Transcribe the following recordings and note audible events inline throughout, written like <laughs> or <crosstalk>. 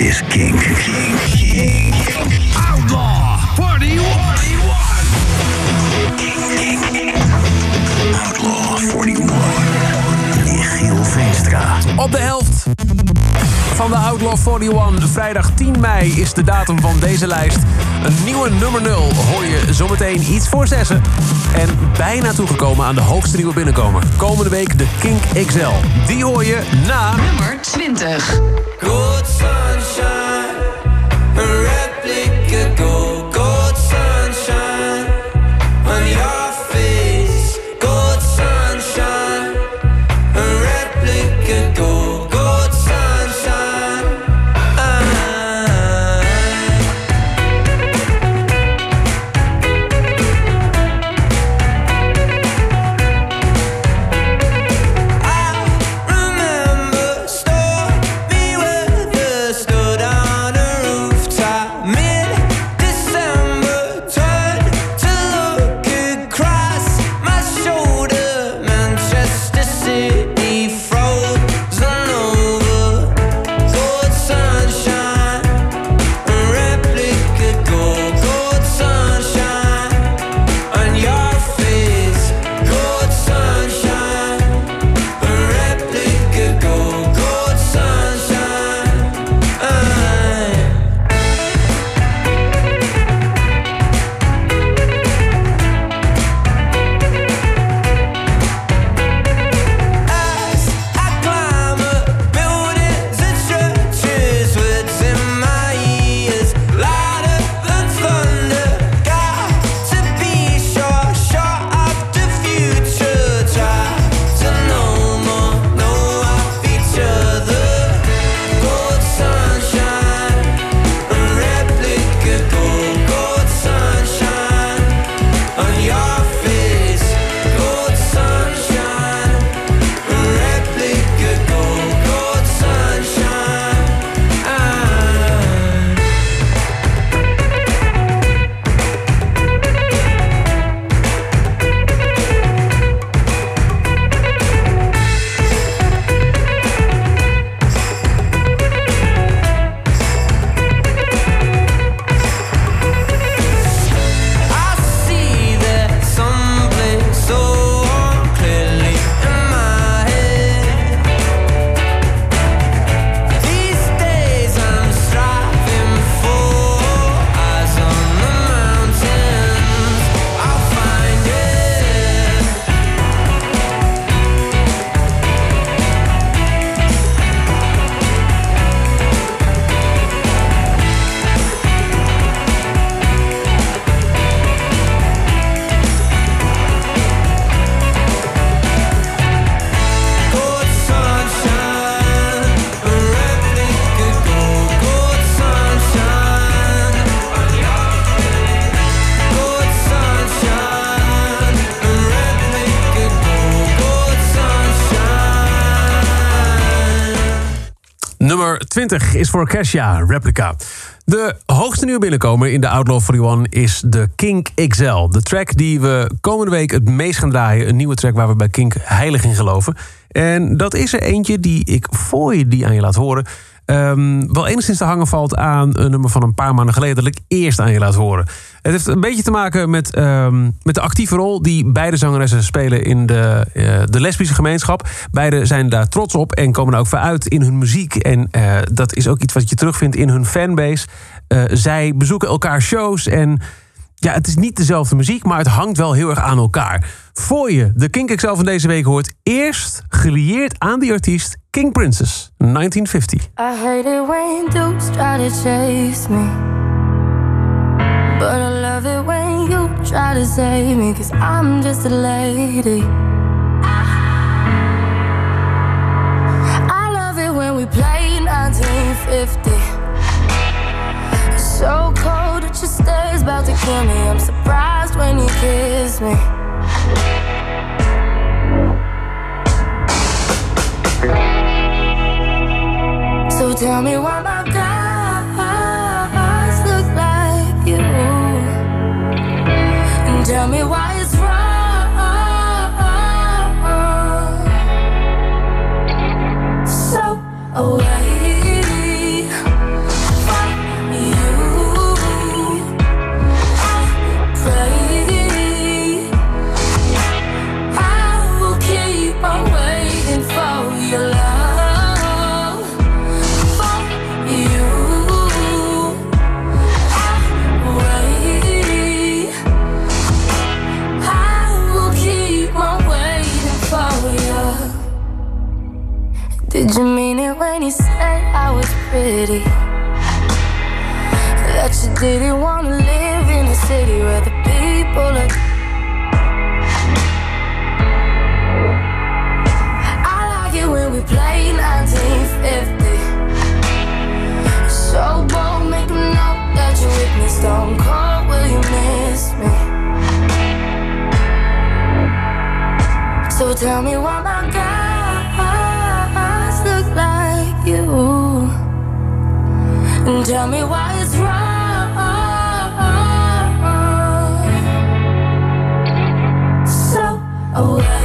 is Kink. Kink. Outlaw 41. Outlaw 41. Michiel Veenstra. Op de helft van de Outlaw 41. Vrijdag 10 mei is de datum van deze lijst. Een nieuwe nummer 0 hoor je zometeen iets voor zessen. En bijna toegekomen aan de hoogste nieuwe binnenkomer. Komende week de Kink XL. Die hoor je na... Nummer 20. Nummer 20 is voor Kesha, Replica. De hoogste nieuwe binnenkomer in de Outlaw 41 is de Kink XL. De track die we komende week het meest gaan draaien. Een nieuwe track waar we bij Kink heilig in geloven. En dat is er eentje die ik voor je die aan je laat horen... ehm, wel enigszins te hangen valt aan een nummer van een paar maanden geleden... dat ik eerst aan je laat horen. Het heeft een beetje te maken met, ehm, met de actieve rol... die beide zangeressen spelen in de, eh, de lesbische gemeenschap. Beide zijn daar trots op en komen er ook voor uit in hun muziek. En eh, dat is ook iets wat je terugvindt in hun fanbase. Eh, zij bezoeken elkaar shows en... Ja, het is niet dezelfde muziek, maar het hangt wel heel erg aan elkaar. Voor je de Kink XL van deze week hoort... eerst gelieerd aan die artiest King Princess, 1950. I But I love it when you try to save me, cause I'm just a lady. I love it when we play 1950. It's so cold that your stare's about to kill me. I'm surprised when you kiss me. So tell me why my guys tell me why it's wrong. So away. Did you mean it when you said I was pretty? That you didn't want to live in a city where the people are. I like it when we play 1950. So bold, make them know that you're with me. Stone cold, will you miss me? So tell me why my guys tell me why it's wrong. So away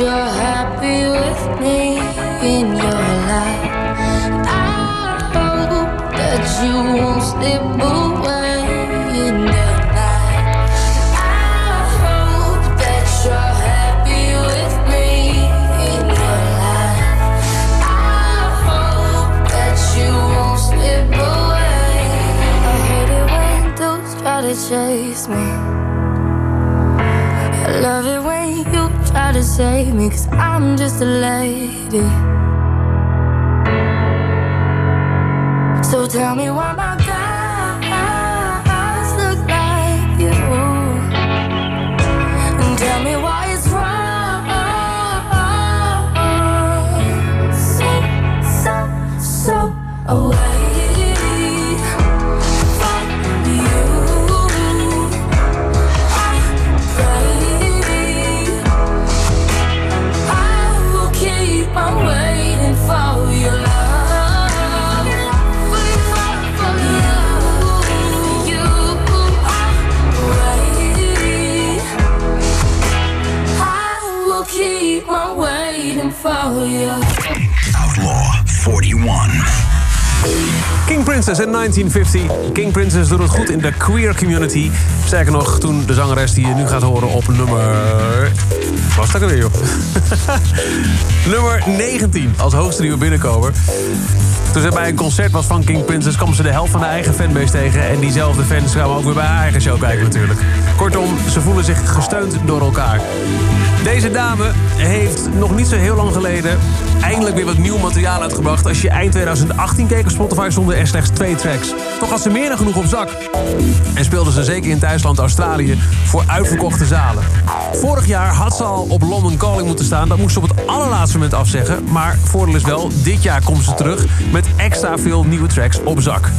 you're happy with me in your life. I hope that you won't slip away in the night. I hope that you're happy with me in your life. I hope that you won't slip away. I hate it when dudes try to chase me. I love it when to save me, cause I'm just a lady. So tell me why my guys look like you. And tell me why it's wrong. So, so, so away King Princess in 1950. King Princess doet het goed in de queer community. Sterker nog, toen de zangeres die je nu gaat horen op nummer... Was dat er weer, joh? <laughs> nummer 19 als hoogste nieuwe binnenkomer. Toen ze bij een concert was van King Princess... kwam ze de helft van de eigen fanbase tegen. En diezelfde fans gaan ook weer bij haar eigen show kijken natuurlijk. Kortom, ze voelen zich gesteund door elkaar. Deze dame heeft nog niet zo heel lang geleden... eindelijk weer wat nieuw materiaal uitgebracht. Als je eind 2018 keek op Spotify stonden er slechts twee tracks. Toch had ze meer dan genoeg op zak. En speelde ze zeker in thuisland Australië voor uitverkochte zalen. Vorig jaar had ze al op London Calling moeten staan. Dat moest ze op het allerlaatste moment afzeggen. Maar voordeel is wel, dit jaar komt ze terug met extra veel nieuwe tracks op zak.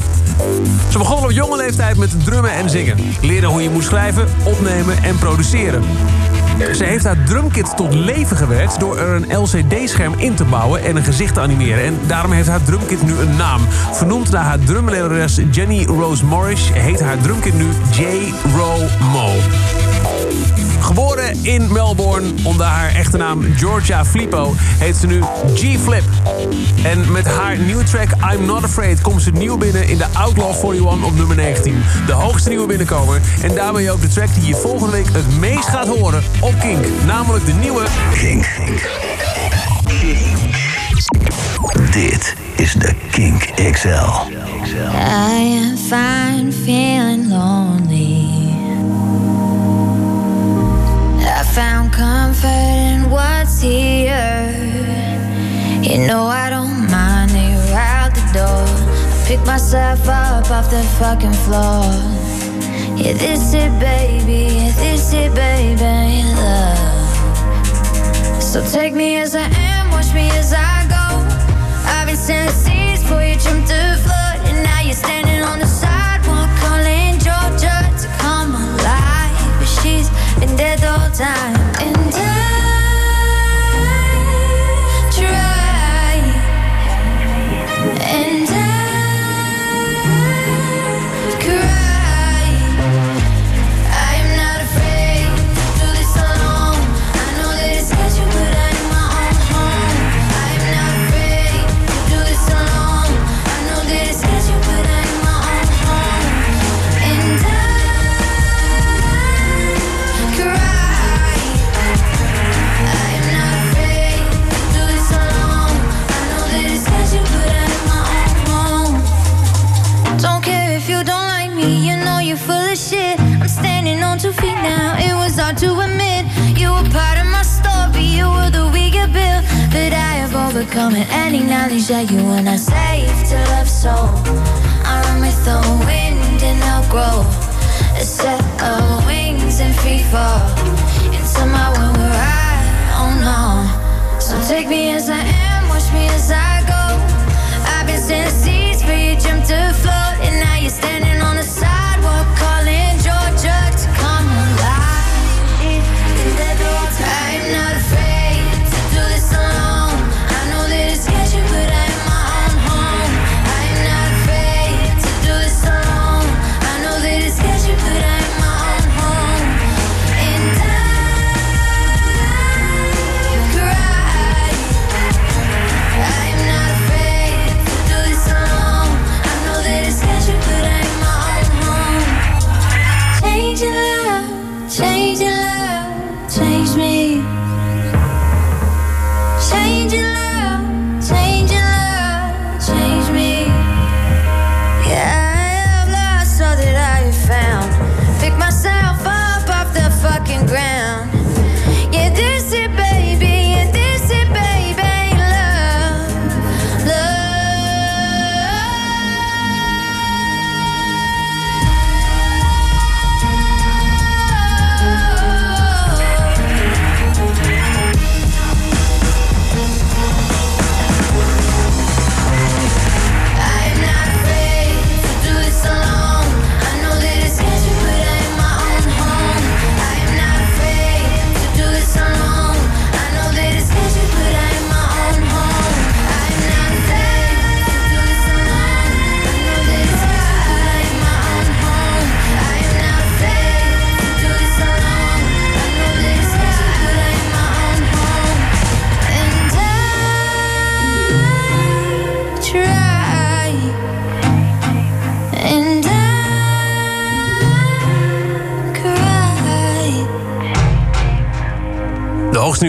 Ze begon op jonge leeftijd met drummen en zingen. Leerde hoe je moet schrijven, opnemen en produceren. Ze heeft haar drumkit tot leven gewerkt door er een LCD-scherm in te bouwen en een gezicht te animeren. En daarom heeft haar drumkit nu een naam. Vernoemd naar haar drumlerares Jenny Rose Morris heet haar drumkit nu J. Ro Mo. Geboren in Melbourne onder haar echte naam Georgia Flippo heet ze nu G-Flip. En met haar nieuwe track I'm Not Afraid komt ze nieuw binnen in de Outlaw 41 op nummer 19. De hoogste nieuwe binnenkomer. En daarmee ook de track die je volgende week het meest gaat horen op Kink. Namelijk de nieuwe... Kink. Dit is de Kink XL. I am fine, feeling lonely. Found comfort in what's here. You know I don't mind you're out the door. I pick myself up off the fucking floor. Yeah, this it, baby. Yeah, this it, baby. Love. So take me as I am, watch me as I go. I've been sending seeds for you, jumped the flood, and now you're standing time, 加油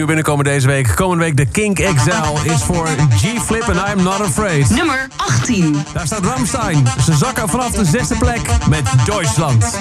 binnenkomen deze week. Komende week de Kink Excel is voor G-Flip en I'm Not Afraid. Nummer 18. Daar staat Ramstein. Ze zakken vanaf de zesde plek met Duitsland.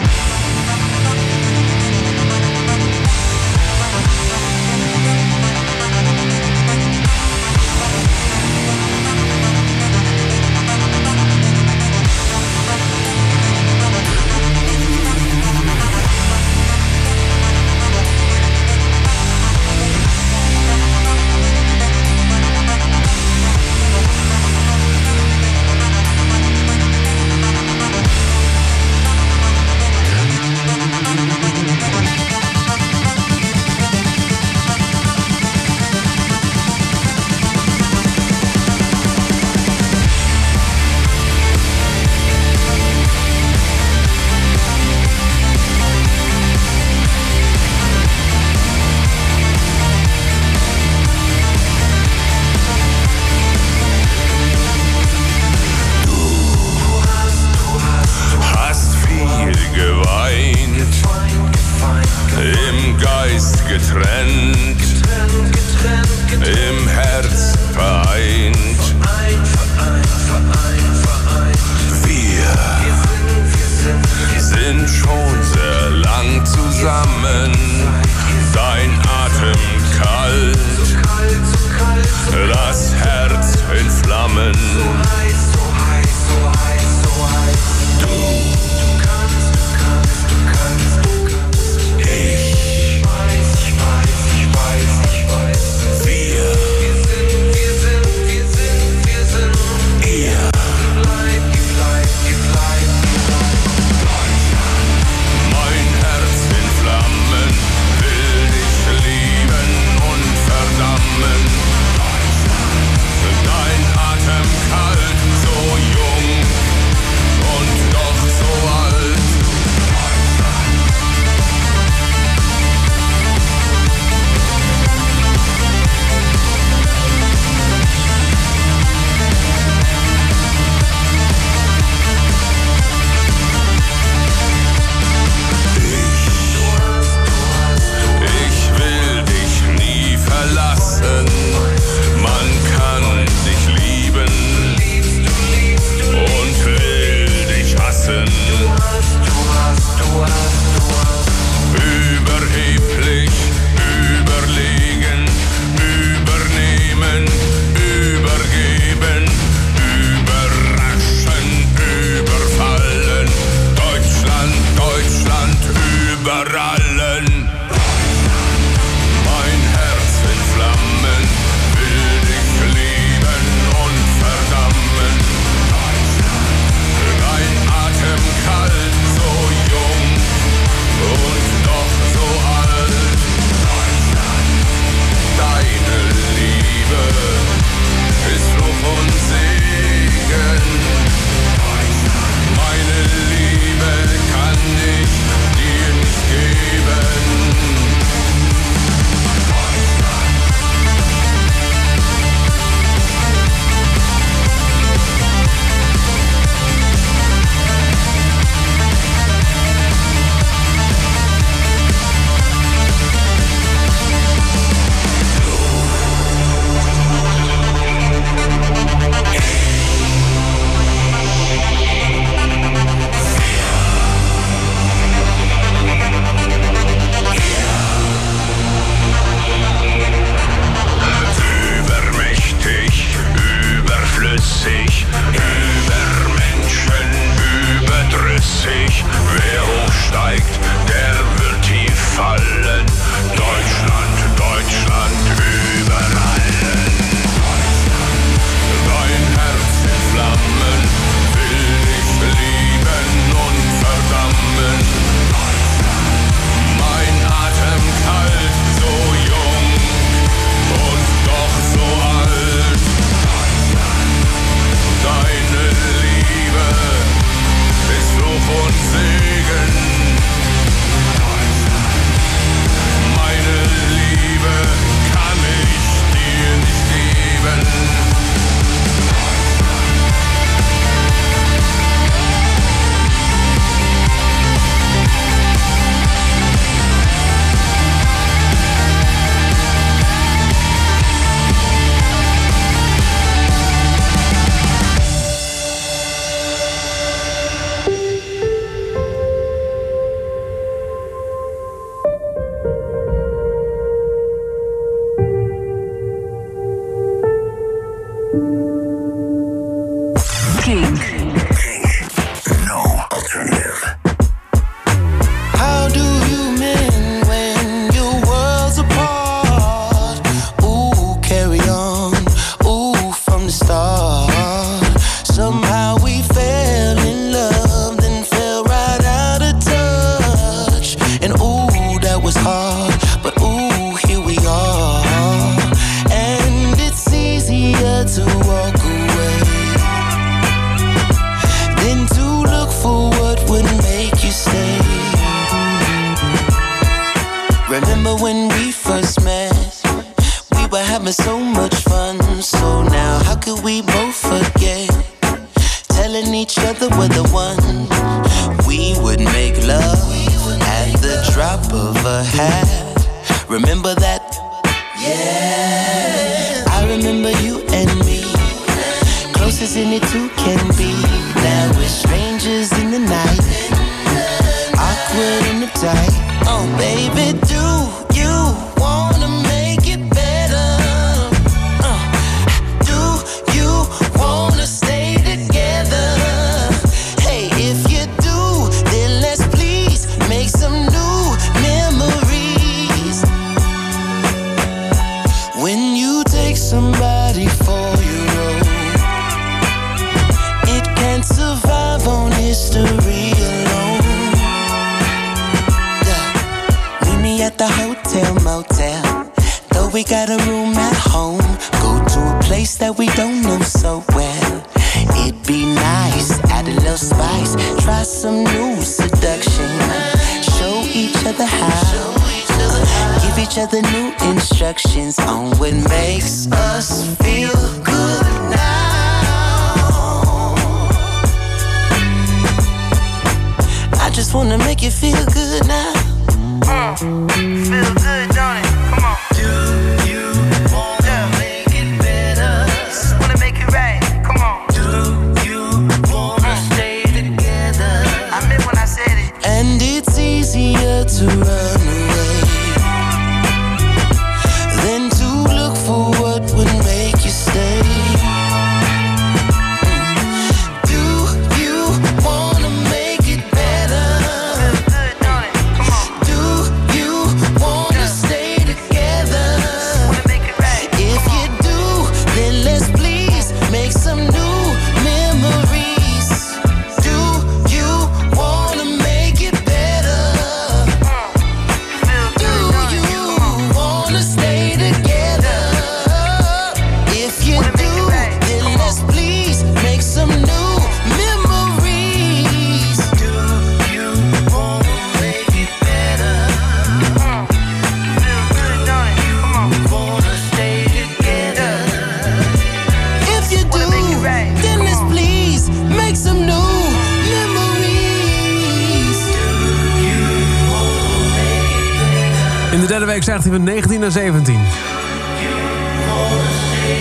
17.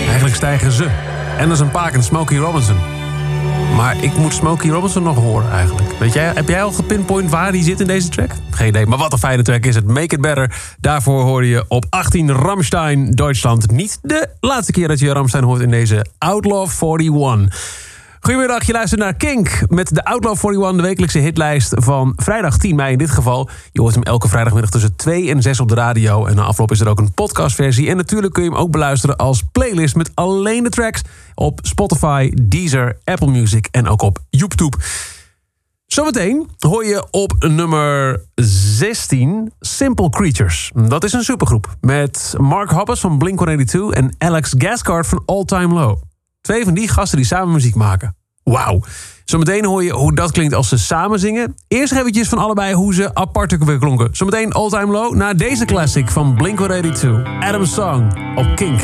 Eigenlijk stijgen ze. en er is een Paak en Smokey Robinson. Maar ik moet Smokey Robinson nog horen eigenlijk. Weet jij, heb jij al gepinpoint waar die zit in deze track? Geen idee, maar wat een fijne track is het. Make It Better. Daarvoor hoor je op 18 Ramstein, Duitsland. Niet de laatste keer dat je Ramstein hoort in deze Outlaw 41. Goedemiddag, je luistert naar Kink met de Outlaw 41, de wekelijkse hitlijst van vrijdag 10 mei in dit geval. Je hoort hem elke vrijdagmiddag tussen 2 en 6 op de radio. En na afloop is er ook een podcastversie. En natuurlijk kun je hem ook beluisteren als playlist met alleen de tracks op Spotify, Deezer, Apple Music en ook op YouTube. Zometeen hoor je op nummer 16 Simple Creatures. Dat is een supergroep met Mark Hoppus van Blink-182 en Alex Gascard van All Time Low. Twee van die gasten die samen muziek maken. Wauw. Zometeen hoor je hoe dat klinkt als ze samen zingen. Eerst eventjes van allebei hoe ze apart weer klonken. Zometeen All Time Low naar deze classic van Blink-182. Adam's Song op Kink.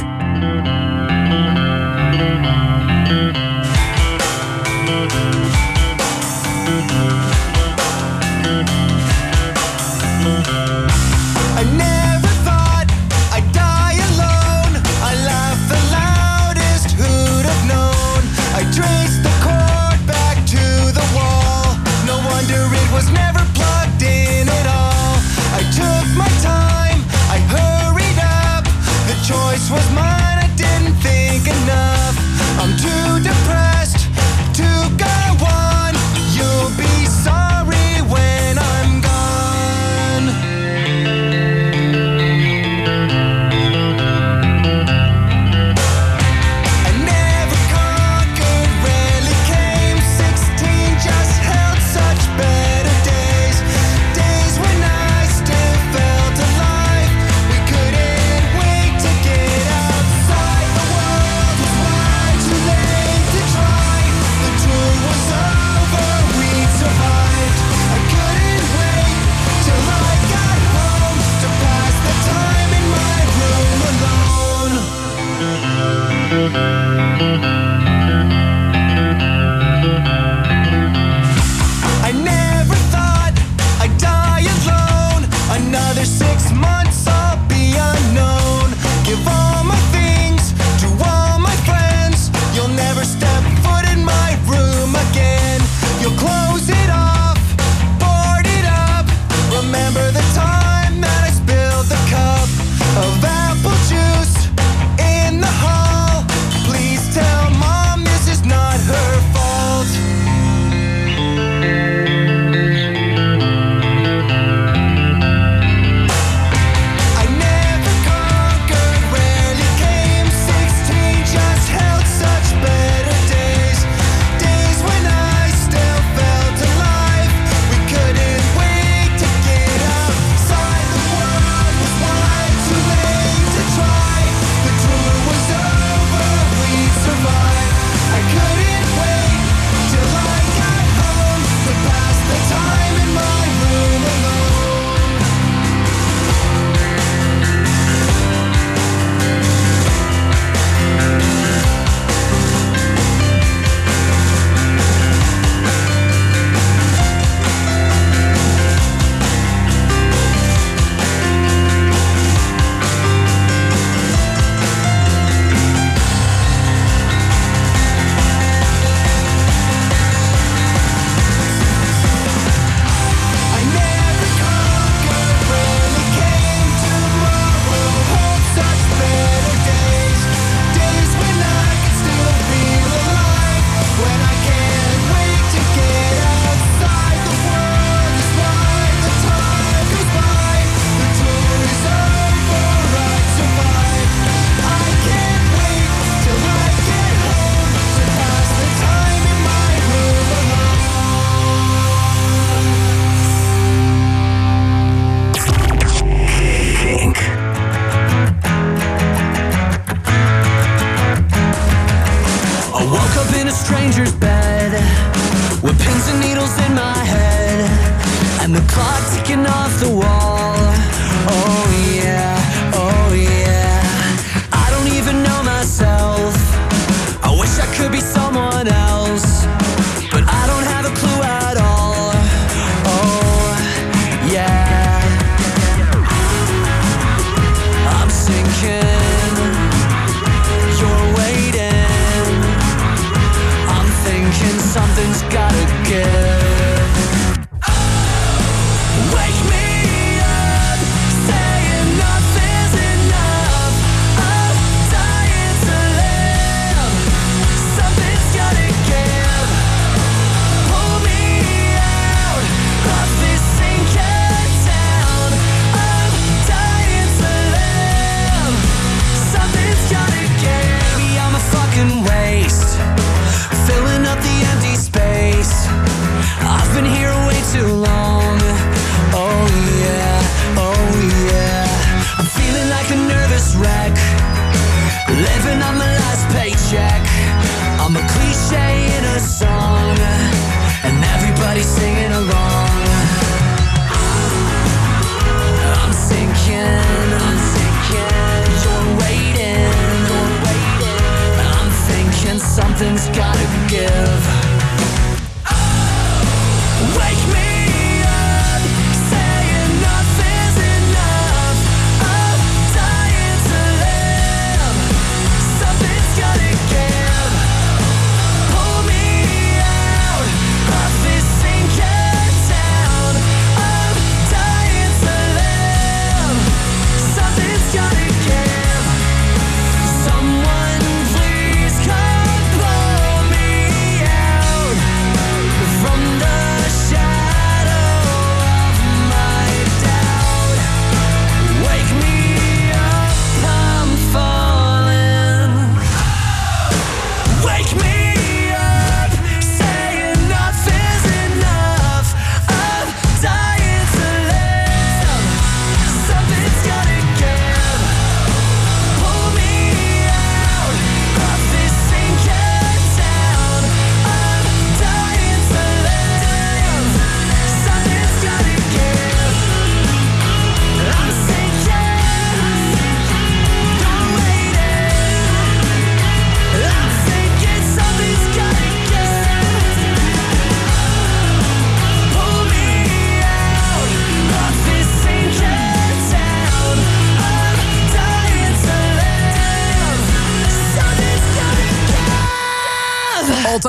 something's gotta give.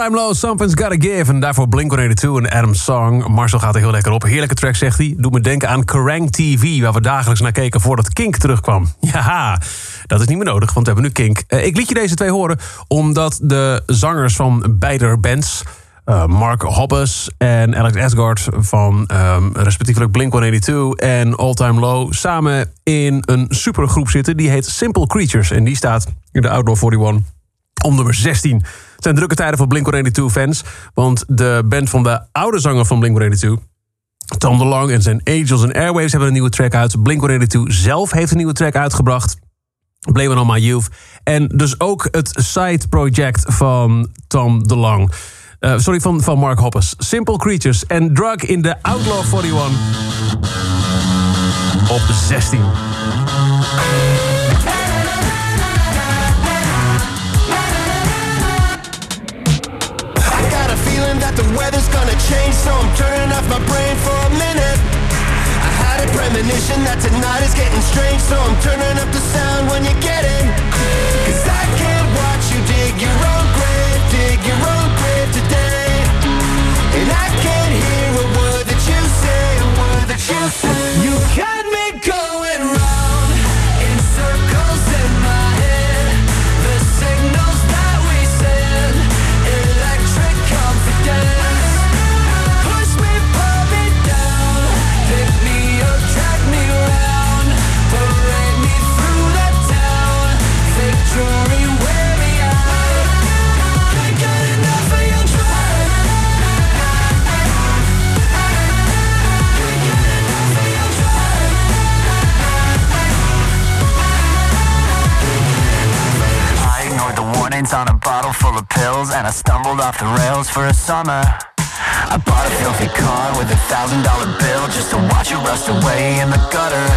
Time Low, Something's Gotta Give. En daarvoor Blink-182 en Adam Song. Marcel gaat er heel lekker op. Heerlijke track, zegt hij. Doet me denken aan Kerrang TV... waar we dagelijks naar keken voordat Kink terugkwam. <laughs> Ja, dat is niet meer nodig, want we hebben nu Kink. Eh, ik liet je deze twee horen omdat de zangers van beide bands... eh, Mark Hoppus en Alex Asgard van ehm, respectievelijk Blink-182 en All Time Low... samen in een supergroep zitten. Die heet Simple Creatures. En die staat in de Outlaw 41 om nummer 16. Zijn drukke tijden voor Blink-182-fans. Want de band van de oude zanger van Blink-182... Tom DeLonge en zijn Angels and Airwaves hebben een nieuwe track uit. Blink-182 zelf heeft een nieuwe track uitgebracht. Blame It On My Youth. En dus ook het side project van Tom DeLonge. Eh, sorry, van, van Mark Hoppus. Simple Creatures en Drug in de Outlaw 41. Op 16. That the weather's gonna change, so I'm turning off my brain for a minute. I had a premonition that tonight is getting strange, so I'm turning up the sound when you get in. Cause I can't watch you dig your own grave, dig your own grave today. And I can't hear a word that you say, a word that you say. You got me going round warnings on a bottle full of pills and I stumbled off the rails for a summer. I bought a filthy car with a thousand dollar bill just to watch it rust away in the gutter.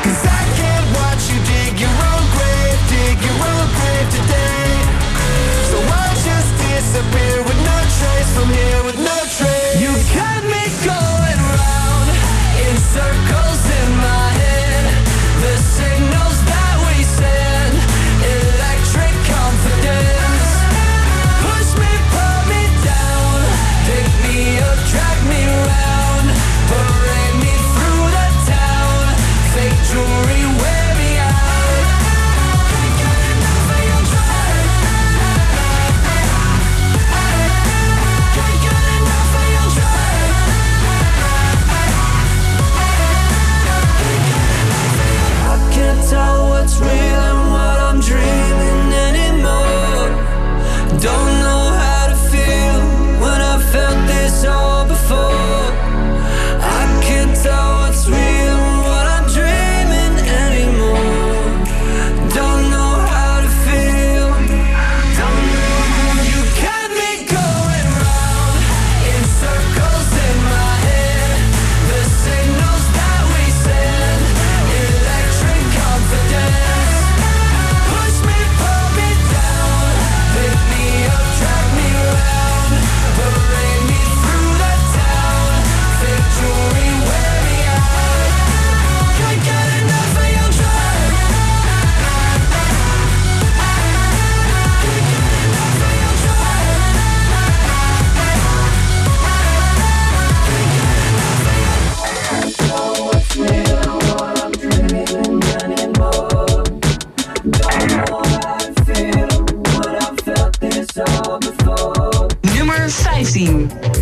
Cause I can't watch you dig your own grave, dig your own grave today. So I'll just disappear with no trace from here with no trace. You got me going round in circles tell what's real Maxim.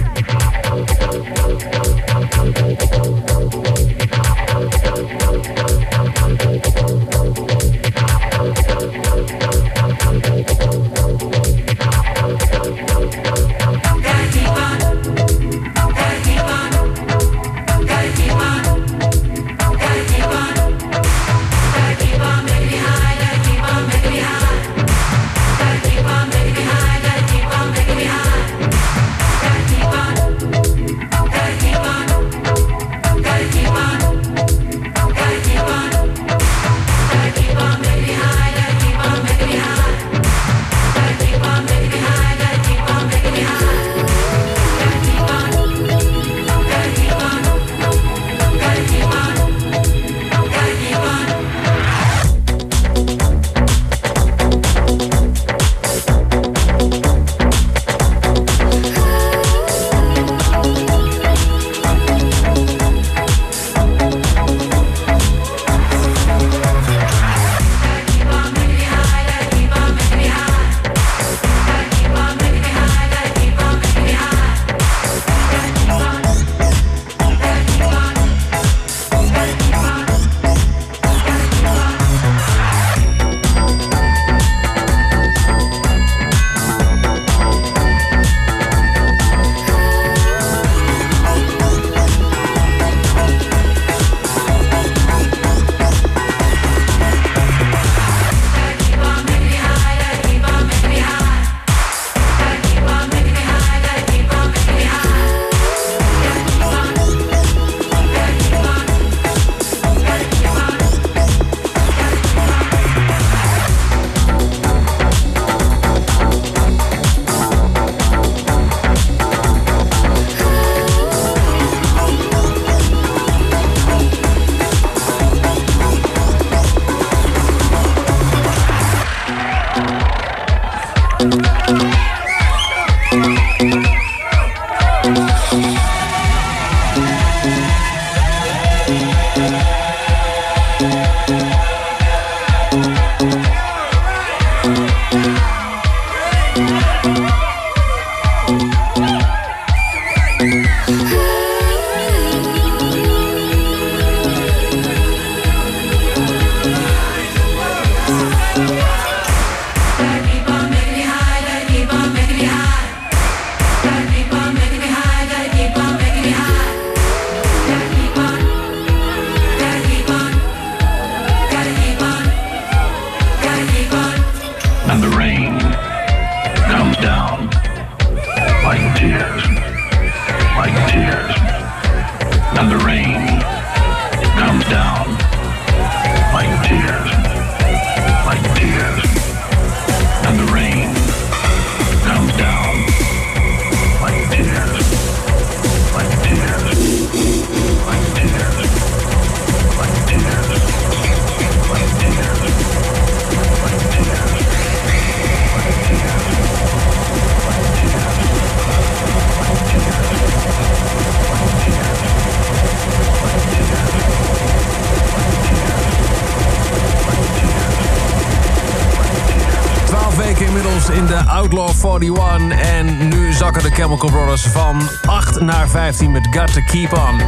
41. En nu zakken de Chemical Brothers van 8 naar 15 met Got To Keep On.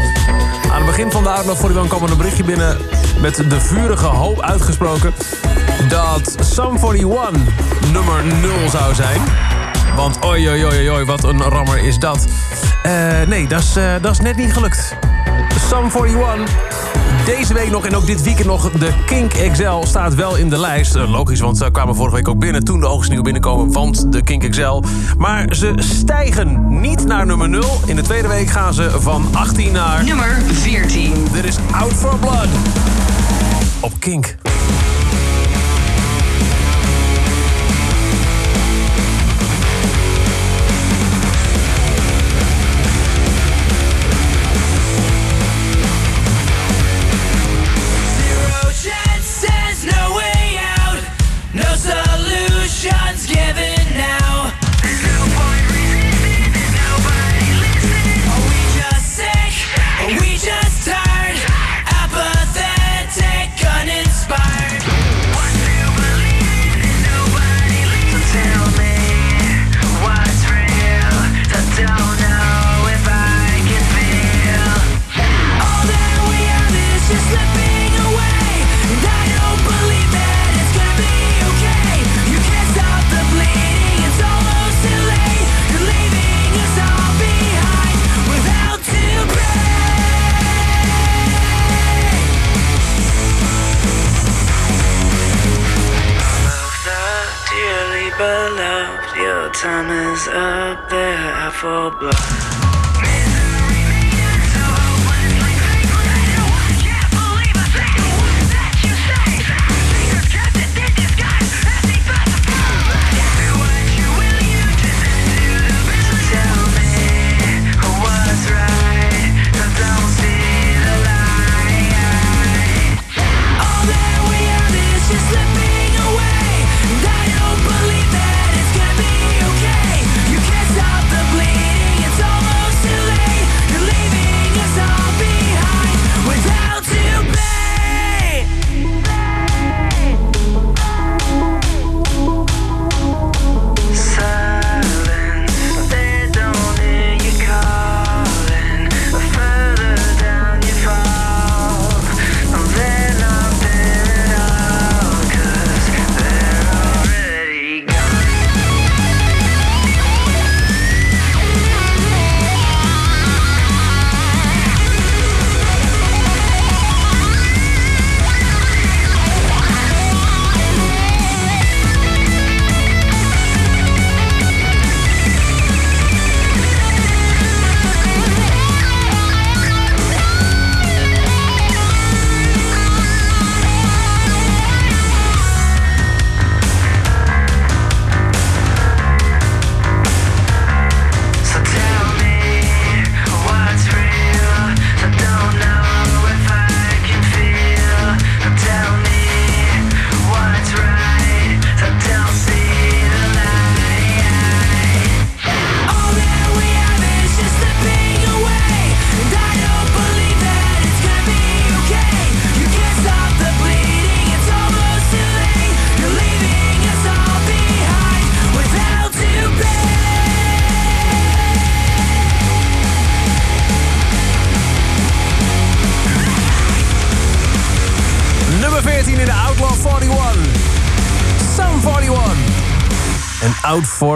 Aan het begin van de Outlaw 41 kwam er een berichtje binnen... met de vurige hoop uitgesproken... dat Sum 41 nummer 0 zou zijn. Want oi, oi, oi, wat een rammer is dat. Eh, nee, dat is, is net niet gelukt. Sum 41 deze week nog en ook dit weekend nog. De Kink XL staat wel in de lijst. Eh, Logisch, want ze kwamen vorige week ook binnen. Toen de oogstnieuw binnenkomen, want de Kink XL. Maar ze stijgen niet naar nummer 0. In de tweede week gaan ze van 18 naar... Nummer 14. Dit is Out for Blood. Op Kink.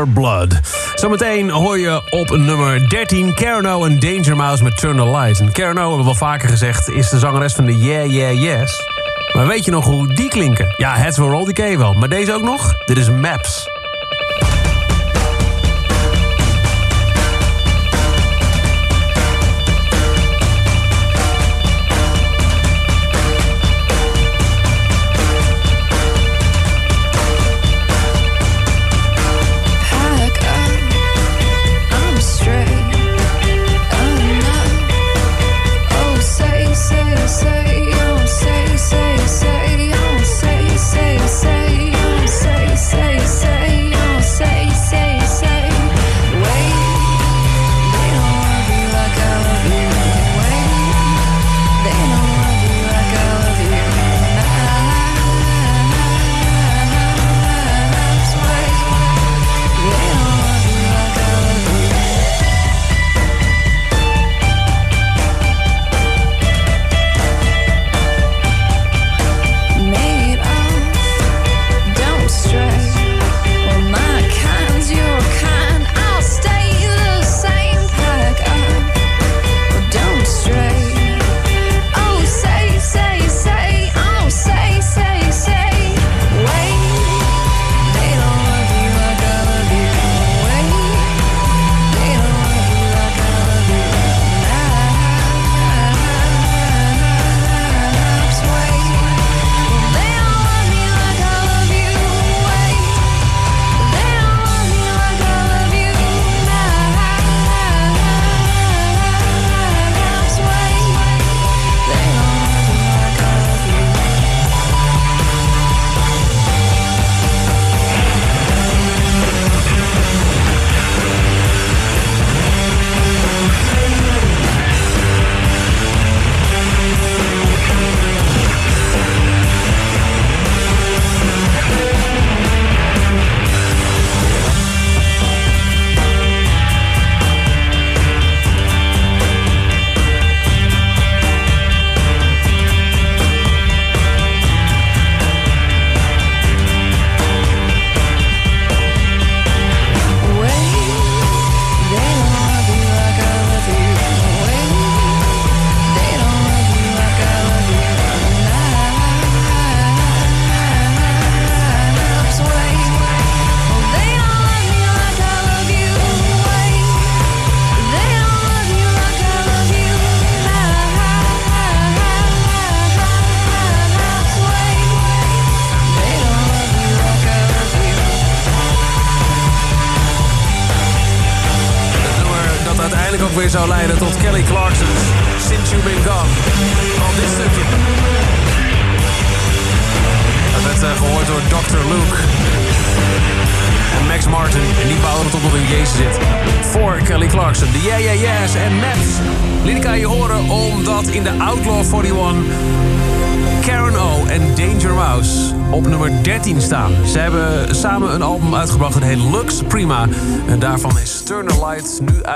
Blood. Zometeen hoor je op nummer 13 Carano en Danger Mouse met Turn the Lights. En Carano, hebben we wel vaker gezegd, is de zangeres van de Yeah Yeah Yes. Maar weet je nog hoe die klinken? Ja, Heads Will Roll, die wel. Maar deze ook nog? Dit is Maps.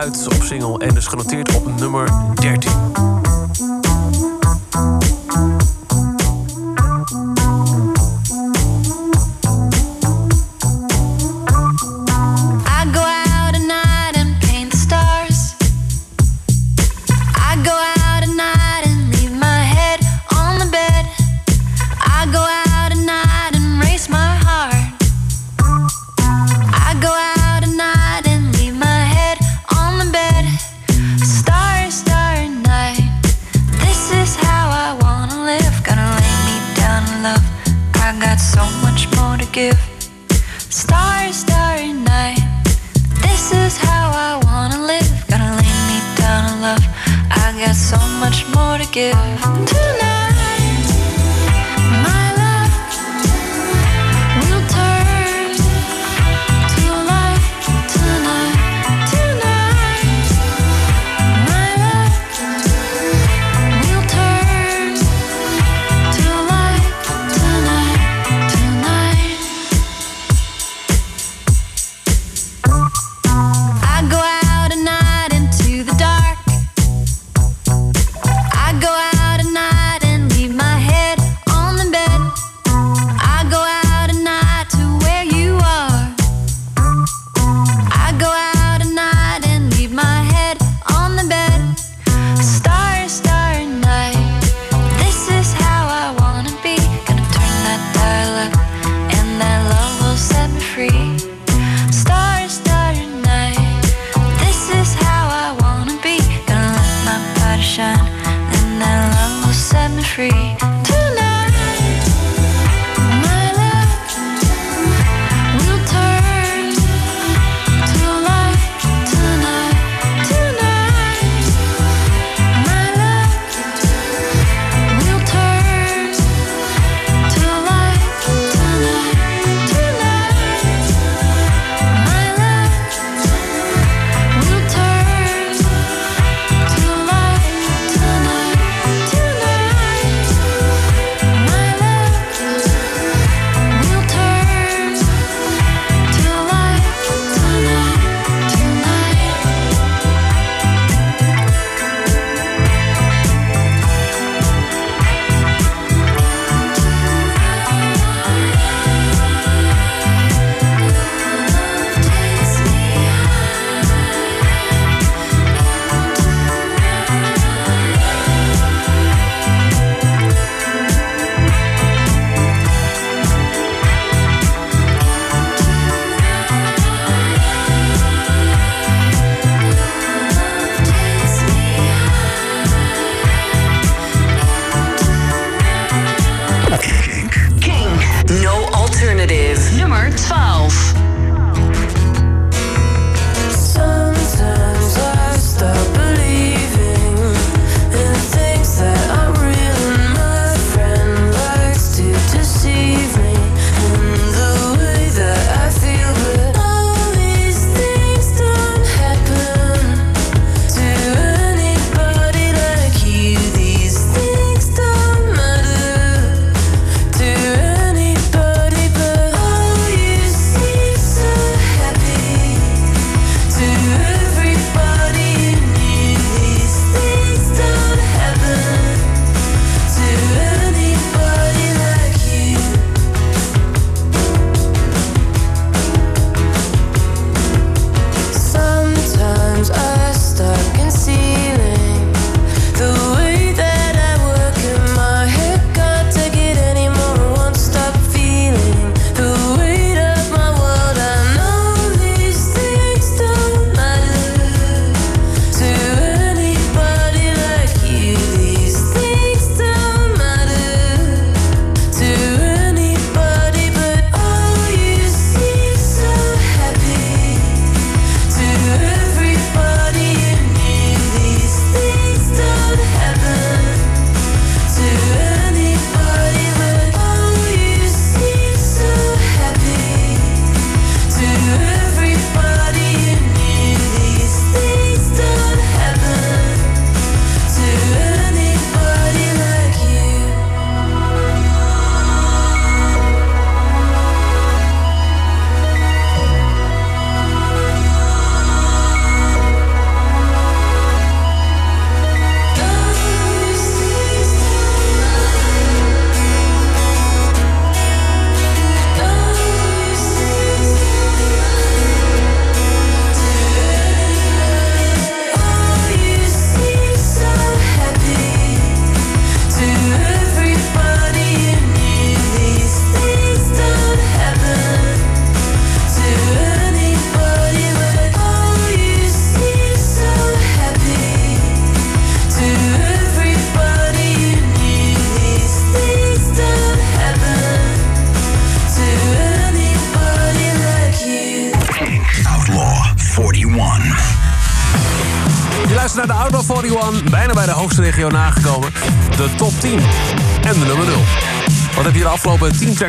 Salz Starry, starry night. This is how I wanna live. Gonna lay me down love. I got so much more to give.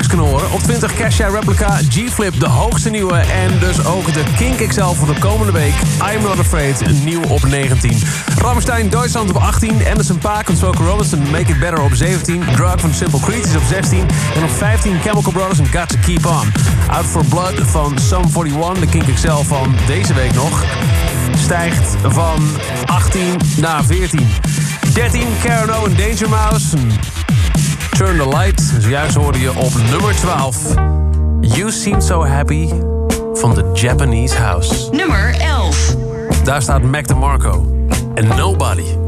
Kunnen? Op 20 Cassia Replica, G-Flip, de hoogste nieuwe. En dus ook de Kink XL voor de komende week. I'm Not Afraid, nieuw op 19. Ramstein, Duitsland op 18. Anderson Paak en Smokey Robinson, Make It Better op 17. Drug van Simple Creatures op 16. En op 15 Chemical Brothers en Got To Keep On. Out for Blood van Sum 41, de Kink XL van deze week nog. Stijgt van 18 naar 14. 13 Carano en Danger Mouse. Turn the Light. Zojuist hoorde je op nummer 12. You Seem So Happy van The Japanese House. Nummer 11. Daar staat Mac DeMarco en Nobody.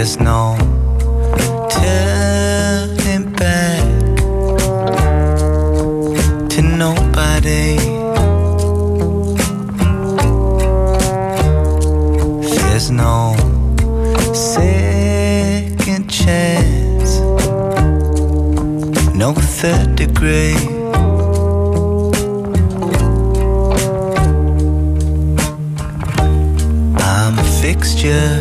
There's no turning back to nobody. There's no second chance, no third degree. Fixture,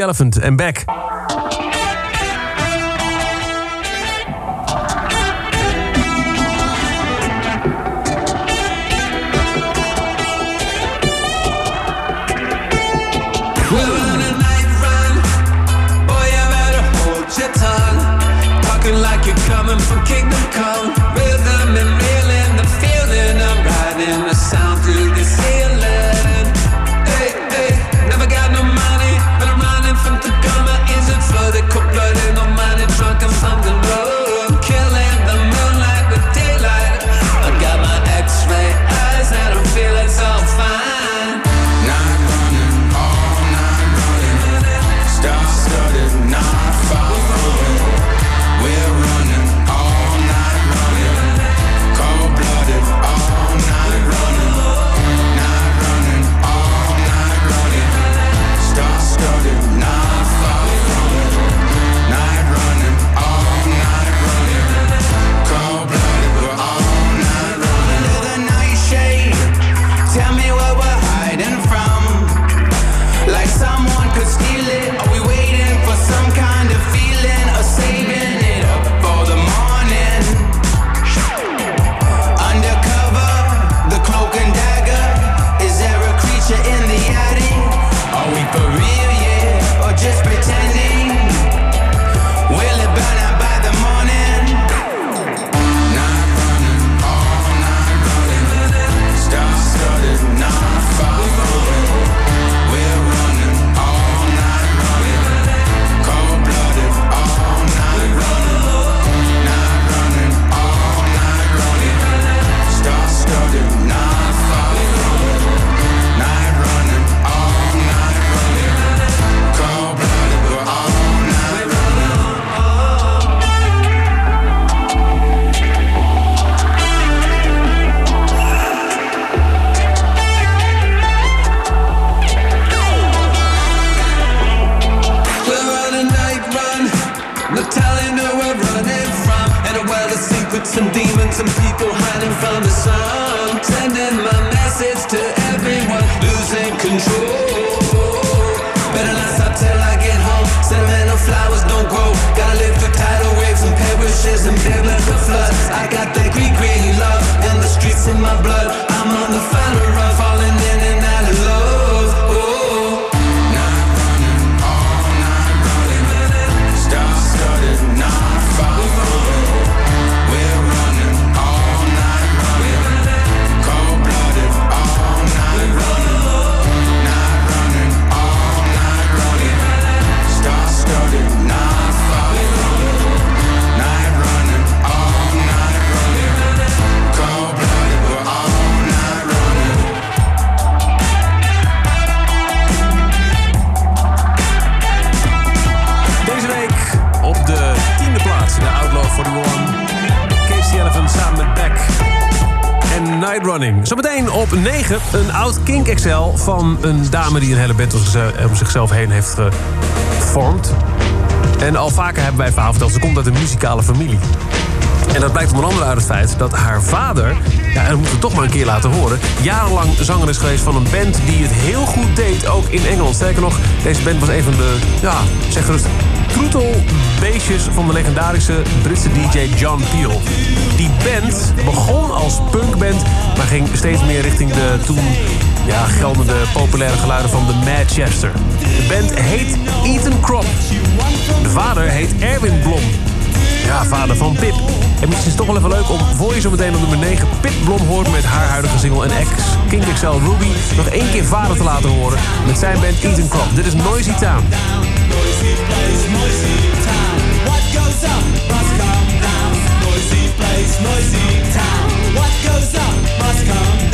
Elephant en Beck. Van een dame die een hele band om zichzelf- om zichzelf heen heeft gevormd. En al vaker hebben wij verhaal verteld, ze komt uit een muzikale familie. En dat blijkt onder andere uit het feit dat haar vader, ja, en dat moeten we toch maar een keer laten horen, jarenlang zanger is geweest van een band die het heel goed deed, ook in Engeland. Sterker nog, deze band was een van de, ja, zeg gerust, troetelbeestjes van de legendarische Britse DJ John Peel. Die band begon als punkband, maar ging steeds meer richting de toen ja, geldende populaire geluiden van de Manchester. De band heet Ethan Crop. De vader heet Erwin Blom. Ja, vader van Pip. En misschien is het toch wel even leuk om voor je zo meteen op nummer 9 Pip Blom hoort met haar huidige single en ex King XL Ruby nog één keer vader te laten horen met zijn band Ethan Crop. Dit is Noisy Town. Noisy town. What goes up must come down. Noisy place, noisy town. What goes up must come down.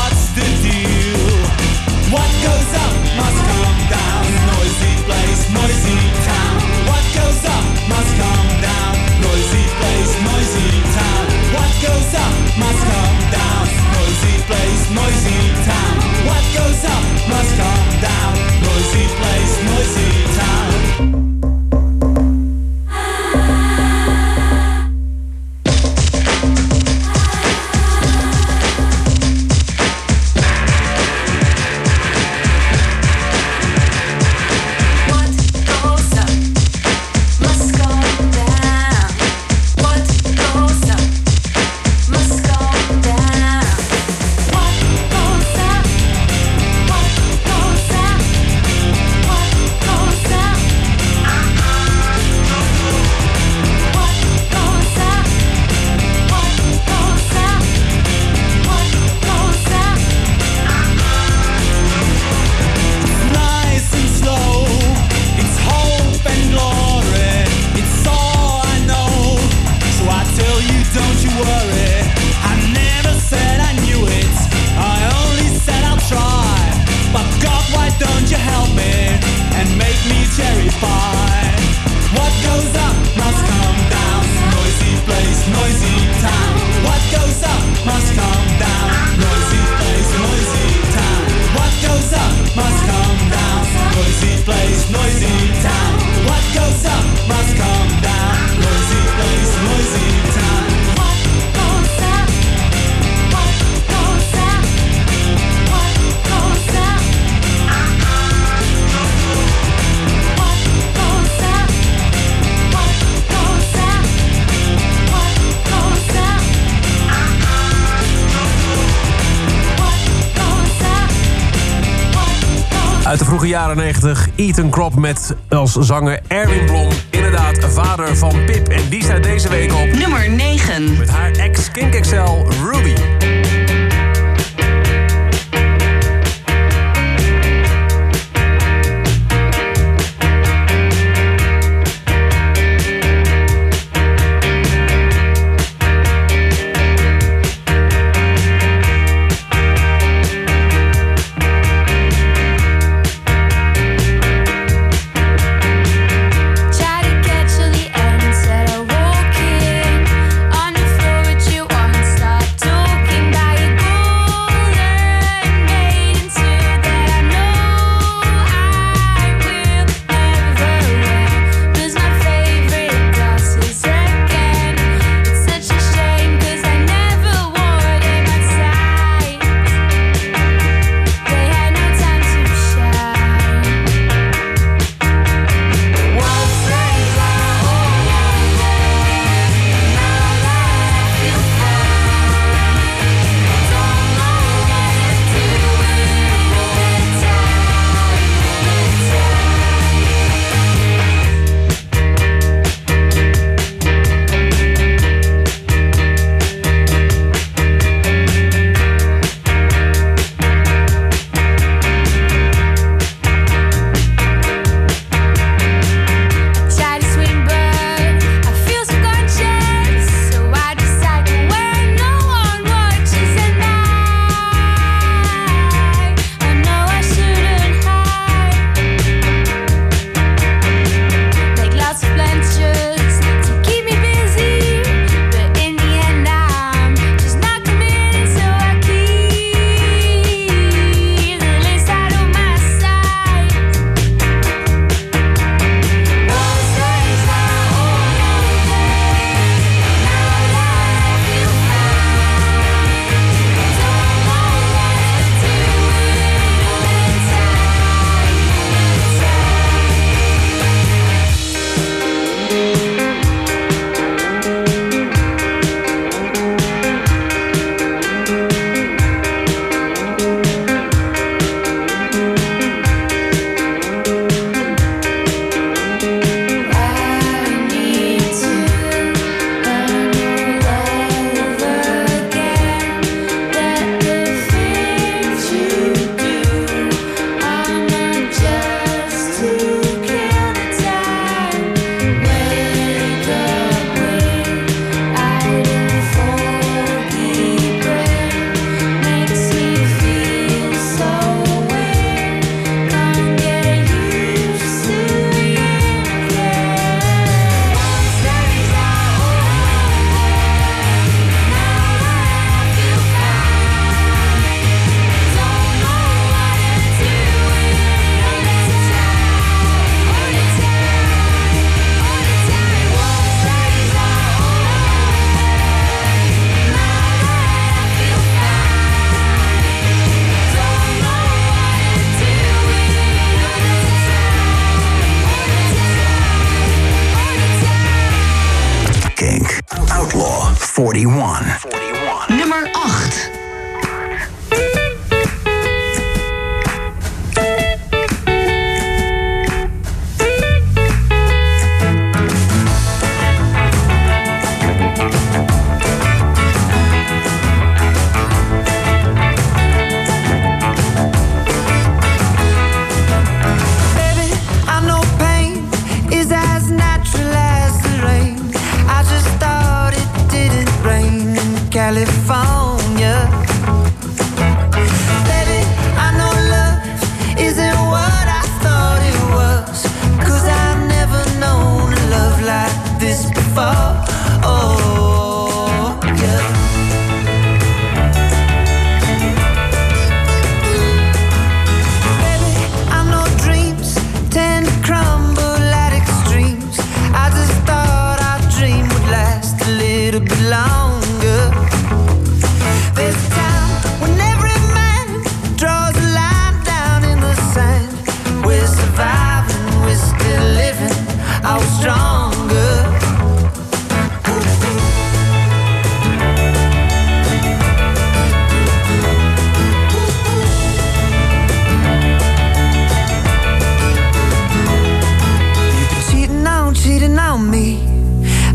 jaren 90, Ethan Crop met als zanger Erwin Blom. Inderdaad, vader van Pip. En die staat deze week op Nummer 9. met haar ex Kink XL Ruby.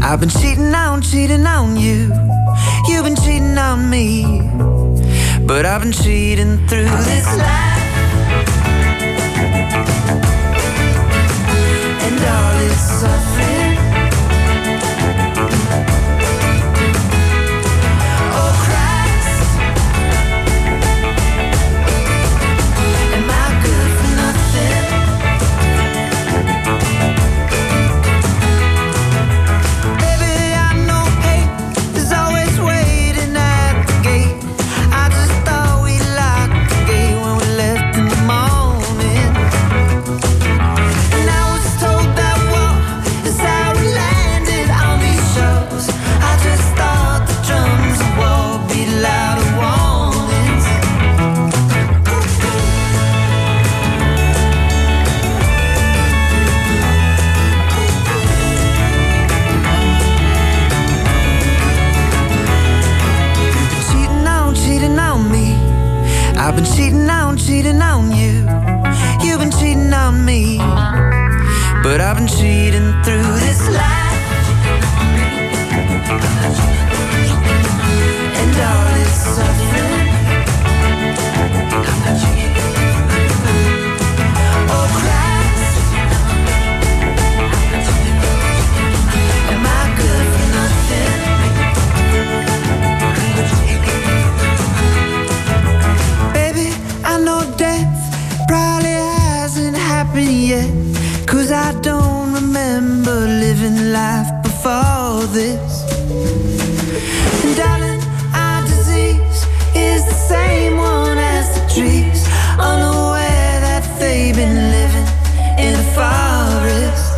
I've been cheating on, cheating on you. You've been cheating on me. But I've been cheating through this life. And all its suffering. Through this. And darling, our disease is the same one as the trees. Unaware that they've been living in a forest.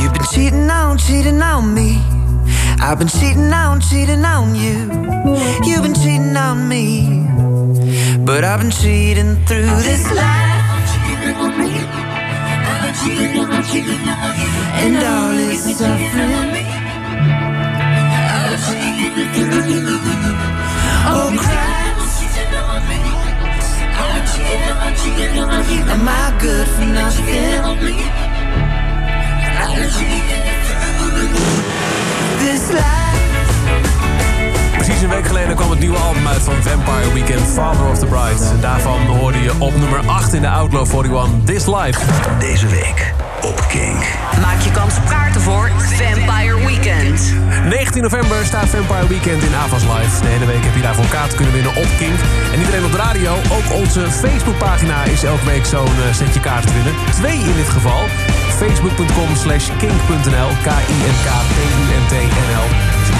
You've been cheating on, cheating on me. I've been cheating on, cheating on you. Been cheating on me. But I've been cheating through this life. And all this suffering. Oh, Christ. Am I good for nothing? This life. Precies een week geleden kwam het nieuwe album uit van Vampire Weekend, Father of the Bride. En daarvan hoorde je op nummer 8 in de Outlaw 41, This Life. Deze week op Kink. Maak je kans op kaarten voor Vampire Weekend. 19 november staat Vampire Weekend in Avas Live. De hele week heb je daarvoor kaarten kunnen winnen op Kink. En niet alleen op de radio, ook onze Facebookpagina is elke week zo'n eh, setje kaarten te winnen. Twee in dit geval. Facebook.com slash kink.nl K-I-N-K-P-U-N-T-N-L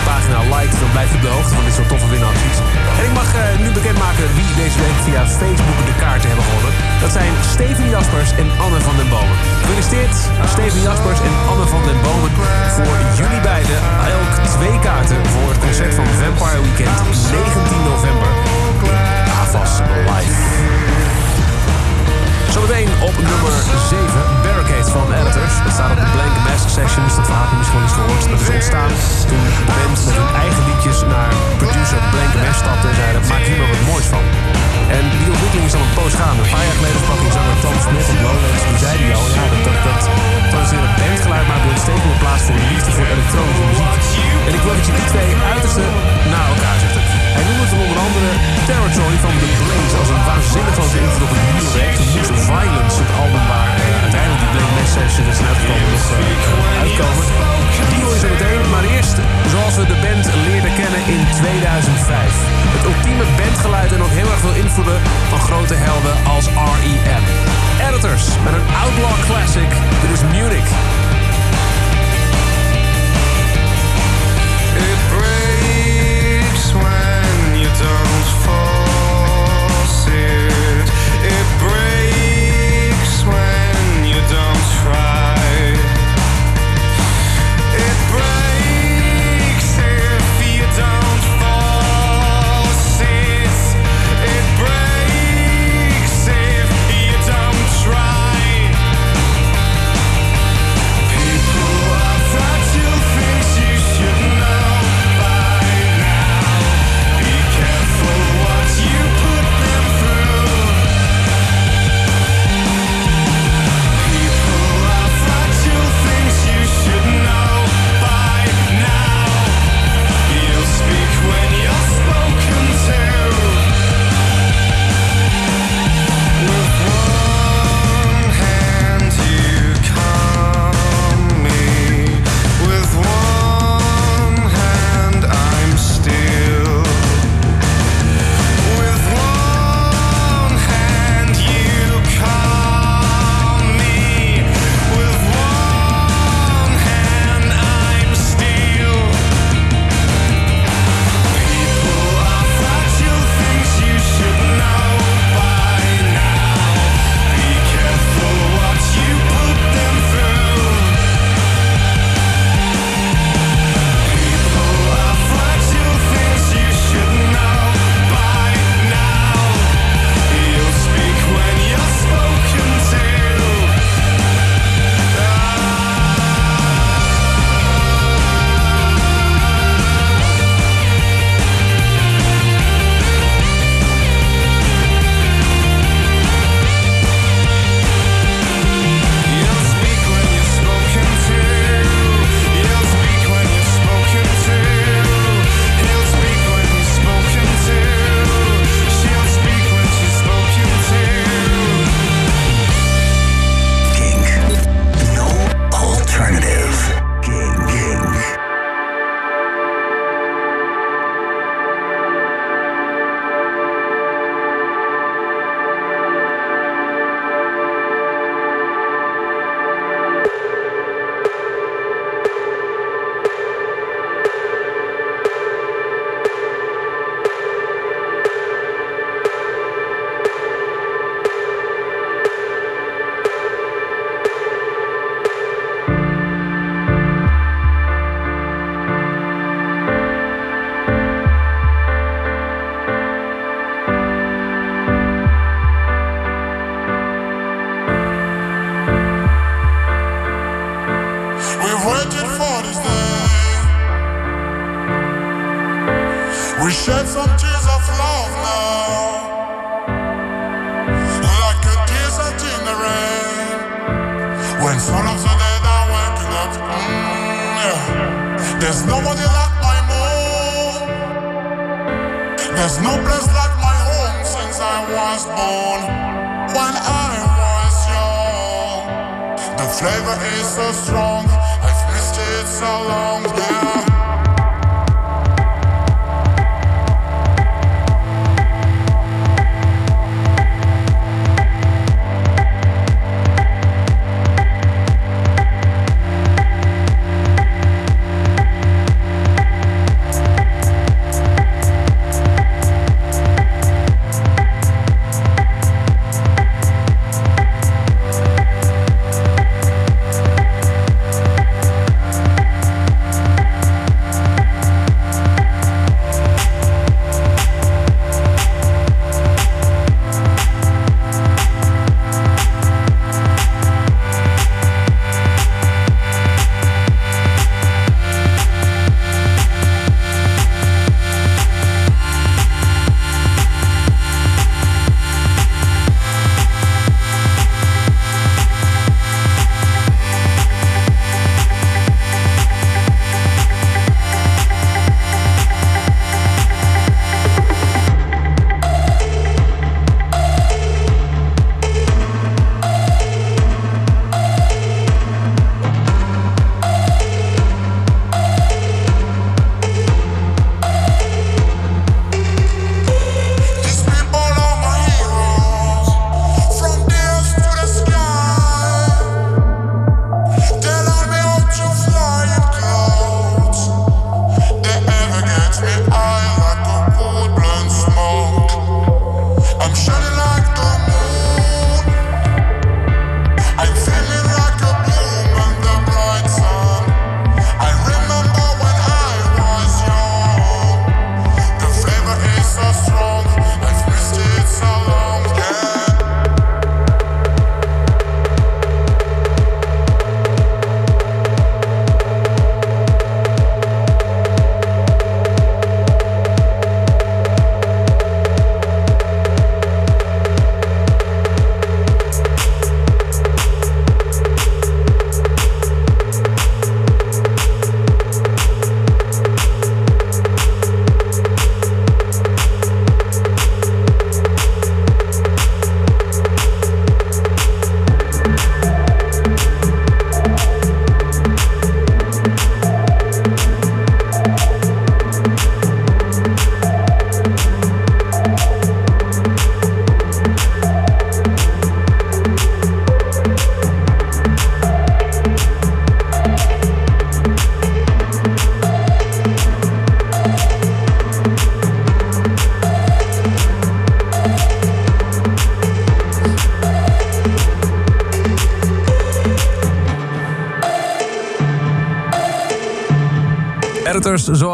pagina liked, dan blijft u op de hoogte van dit soort toffe winacties. En ik mag eh, nu bekendmaken wie deze week via Facebook de kaarten hebben gewonnen. Dat zijn Steven Jaspers en Anne van den Bomen. Gefeliciteerd Steven Jaspers en Anne van den Bomen voor jullie beiden elk twee kaarten voor het concert van Vampire Weekend 19 november in Avas Live. Zometeen op nummer 7, Barricade van Editors. Dat staat op de blank Sessions. Dat verhaal heb je misschien wel eens gehoord. Dat is ontstaan toen de band met hun eigen liedjes naar producer Blank Mask stapte en zeiden: maak hier maar wat moois van. En die ontwikkeling is al een poos gaande. Een paar jaar geleden sprak ik zanger Tom Smith op Lowlands. Die zei die al, ja, dat, dat, dat traditionele bandgeluid maakt weer steeds plaats voor de liefde voor elektronische muziek. En ik wil dat je die twee uitersten na elkaar zet. Hij noemde het onder andere Territory van The Blaze als een waanzinnig grote invloed op het nieuwe werk. Of Violence, het album waar Blake Mass Session is uitgekomen. Die hoor je zo meteen, maar eerst zoals we de band leerden kennen in 2005. Het ultieme bandgeluid en ook heel erg veel invloeden van grote helden als R.E.M. Editors met een outlaw classic, dit is Munich.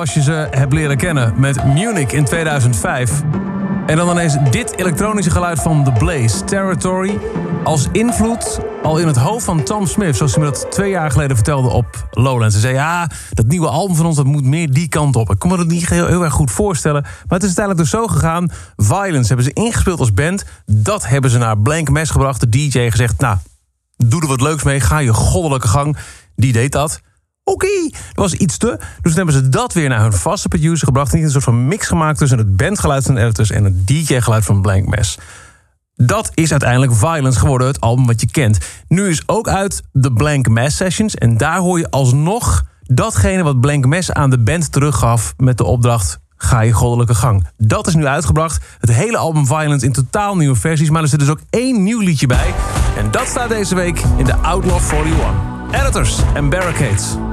Zoals je ze hebt leren kennen met Munich in 2005. En dan ineens dit elektronische geluid van The Blaze, Territory. Als invloed al in het hoofd van Tom Smith, zoals hij me dat twee jaar geleden vertelde op Lowlands. Hij zei, ja, dat nieuwe album van ons, dat moet meer die kant op. Ik kon me dat niet heel, heel erg goed voorstellen. Maar het is uiteindelijk dus zo gegaan. Violence hebben ze ingespeeld als band. Dat hebben ze naar Blank Mes gebracht. De DJ gezegd, nou, doe er wat leuks mee. Ga je goddelijke gang. Die deed dat. Oké, dat was iets te. Dus toen hebben ze dat weer naar hun vaste producer gebracht. En een soort van mix gemaakt tussen het bandgeluid van de editors en het DJ-geluid van Blank Mess. Dat is uiteindelijk Violence geworden, het album wat je kent. Nu is ook uit de Blank Mass Sessions. En daar hoor je alsnog datgene wat Blank Mass aan de band teruggaf... met de opdracht, ga je goddelijke gang. Dat is nu uitgebracht. Het hele album Violence in totaal nieuwe versies. Maar er zit dus ook één nieuw liedje bij. En dat staat deze week in de Outlaw 41. Editors en Barricades.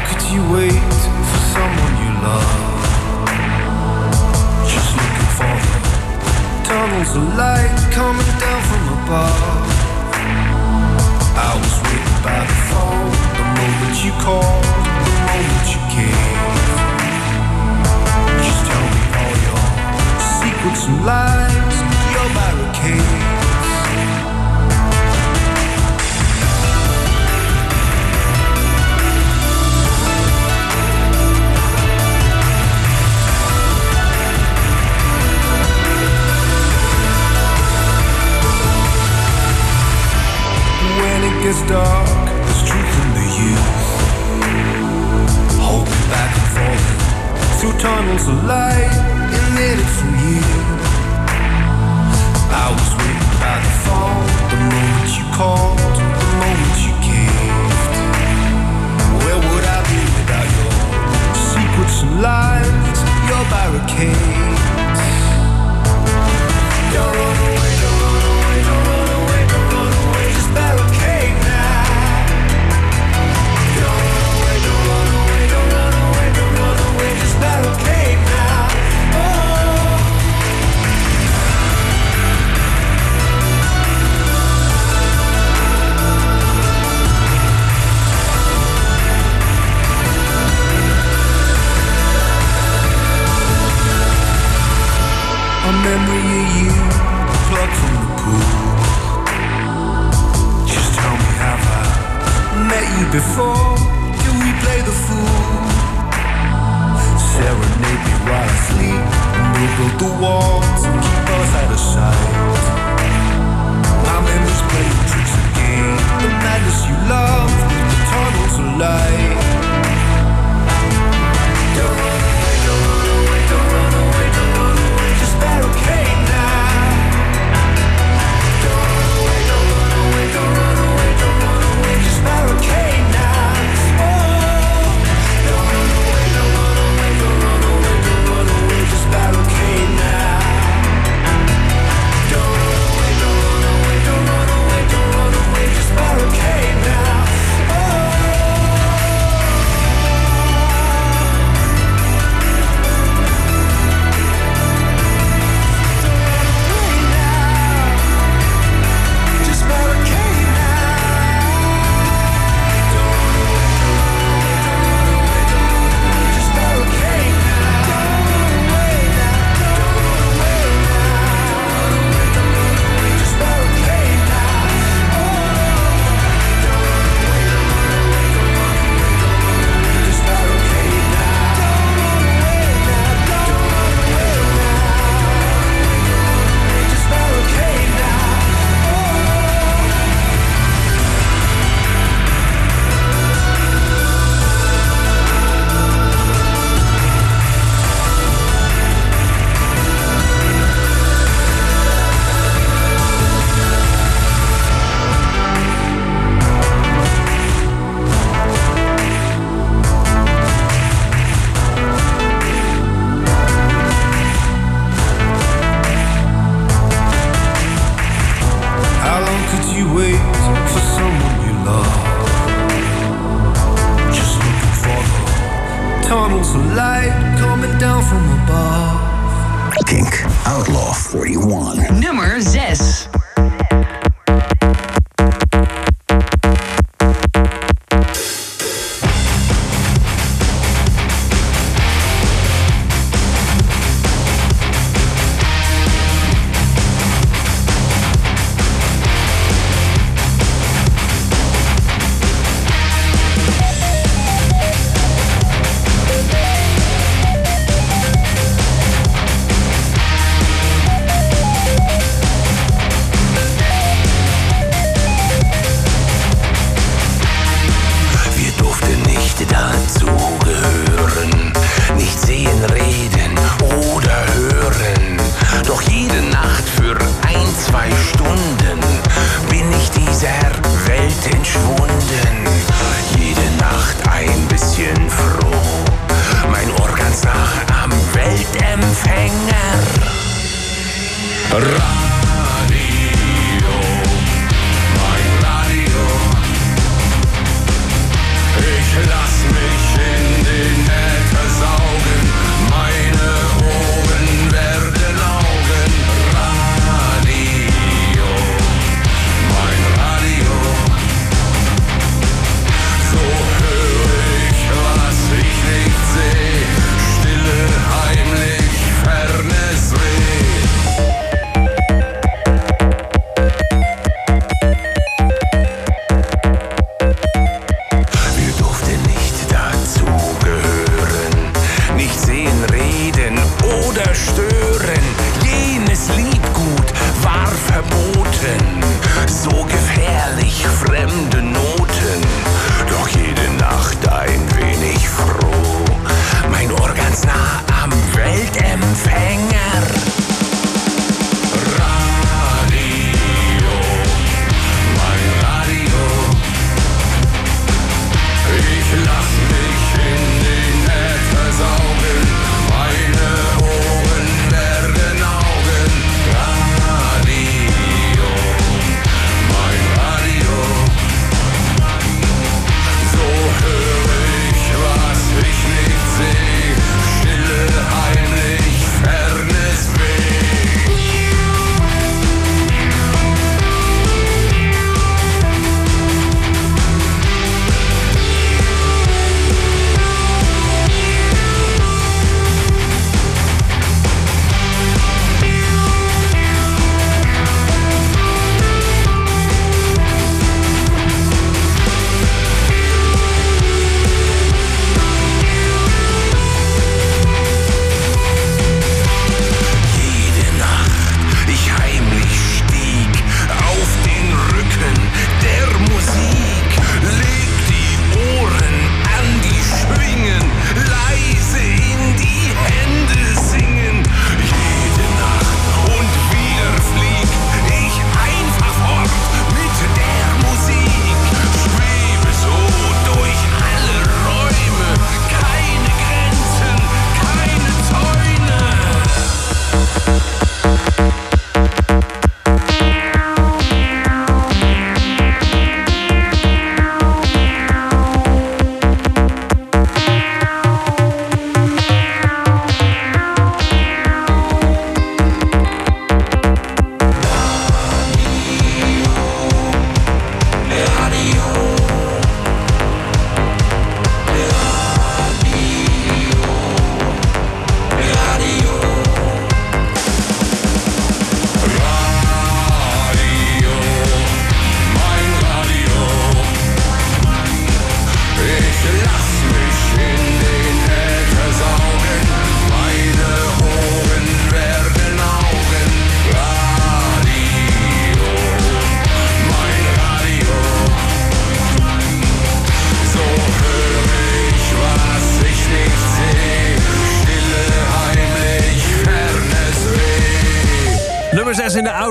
Could you wait for someone you love? Just looking for the tunnels of light coming down from above. I was waiting by the phone the moment you called, the moment you came. Just tell me all your secrets and lies, your barricades. Gets dark, there's truth in the youth. Hoping back and forth through tunnels of light it from you. I was waiting by the phone the moment you called, the moment you caved. Where would I be without your secrets and lies, your barricades? Don't memory of you plucked from the pool. Just tell me, have I met you before? Do we play the fool? Serenade me while I sleep, we'll build the walls and keep us out of sight. My memories playing tricks again. The madness you love, the tunnels of light. Don't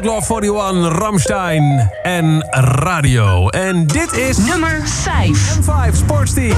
Outlaw 41, Ramstein en Radio. En dit is... Nummer 5. M5 Sports Team.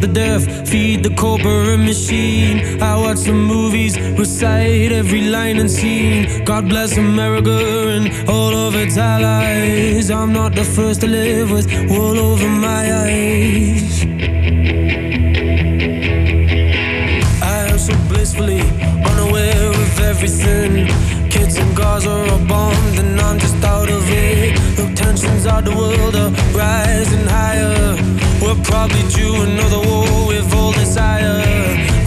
To death, feed the corporate machine. I watch the movies, recite every line and scene. God bless America and all of its allies. I'm not the first to live with wool over my eyes. I am so blissfully unaware of everything. Kids in Gaza are bombed and I'm just out of it. The tensions of the world are rising higher. We're probably due another war with all desire.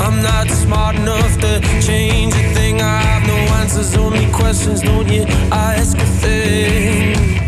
I'm not smart enough to change a thing. I have no answers, only questions. Don't you ask a thing?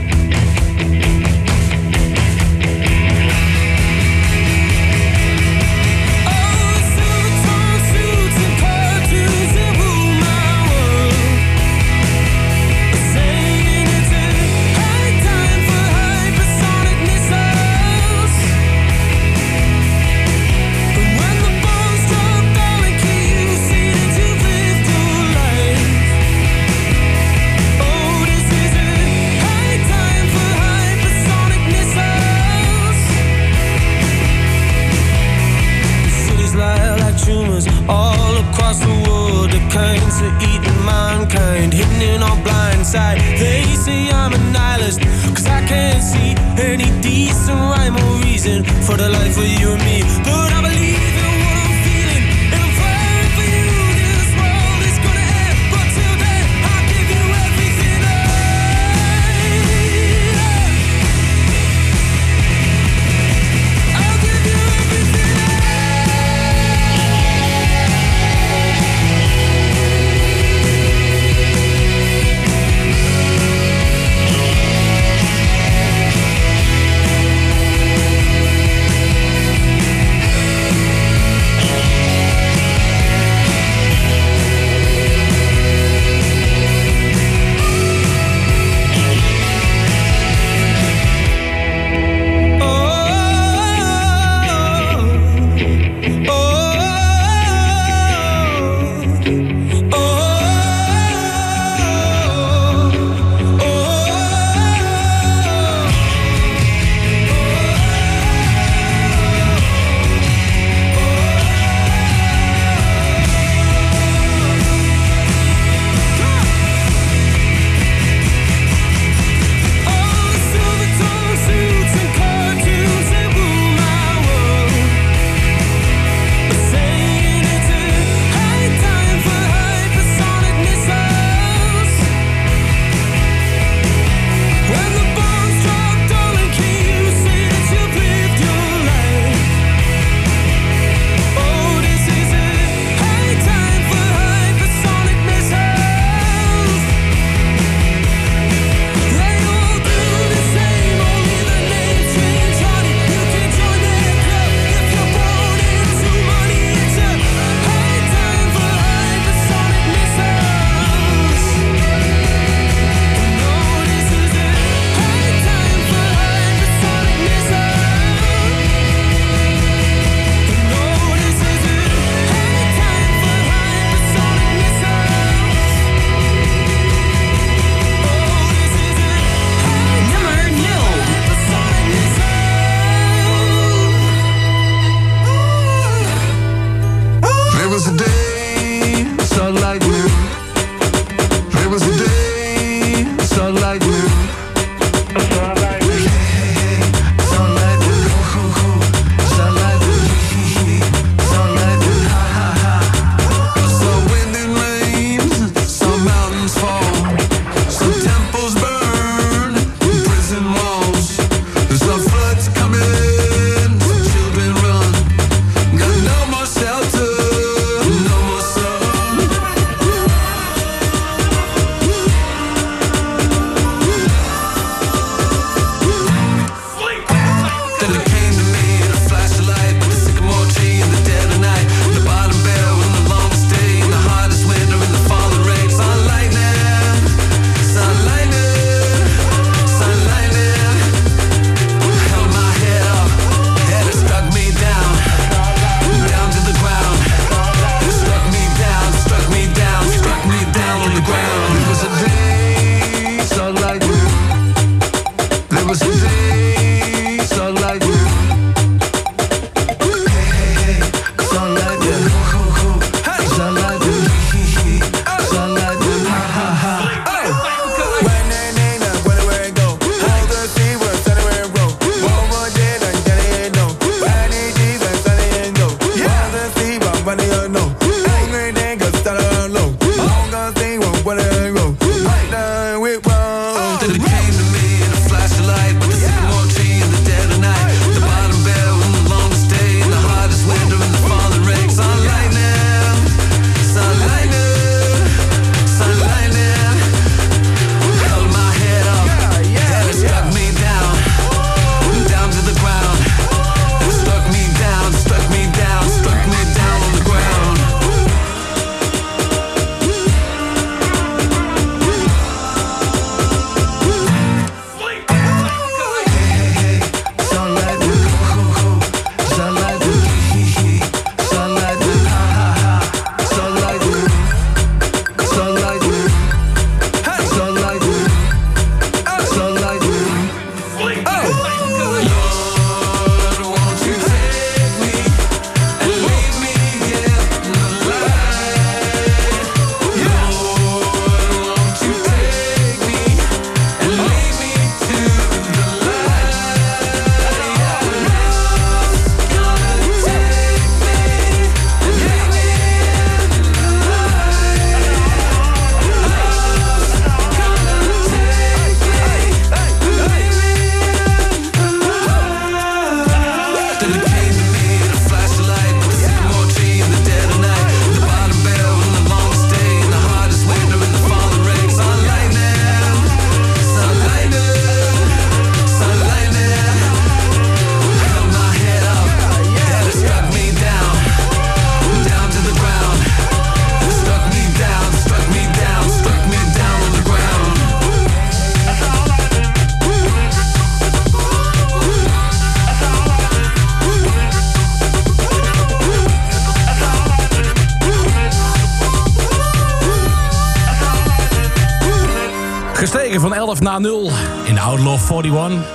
na 0 in Outlaw 41.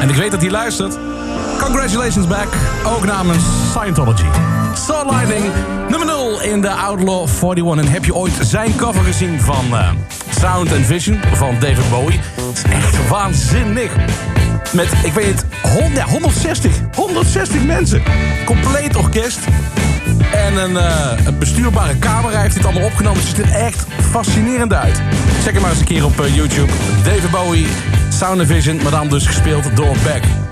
En ik weet dat hij luistert. Congratulations back, ook namens Scientology. Soul nummer 0 in de Outlaw 41. En heb je ooit zijn cover gezien van eh, Sound and Vision van David Bowie? Het is echt waanzinnig. Met, ik weet het, 160, 160 mensen. Compleet orkest. En een, eh, een bestuurbare camera heeft dit allemaal opgenomen. Het ziet er echt fascinerend uit. Check hem maar eens een keer op eh, YouTube. David Bowie, Sound Vision, maar dan dus gespeeld door Beck.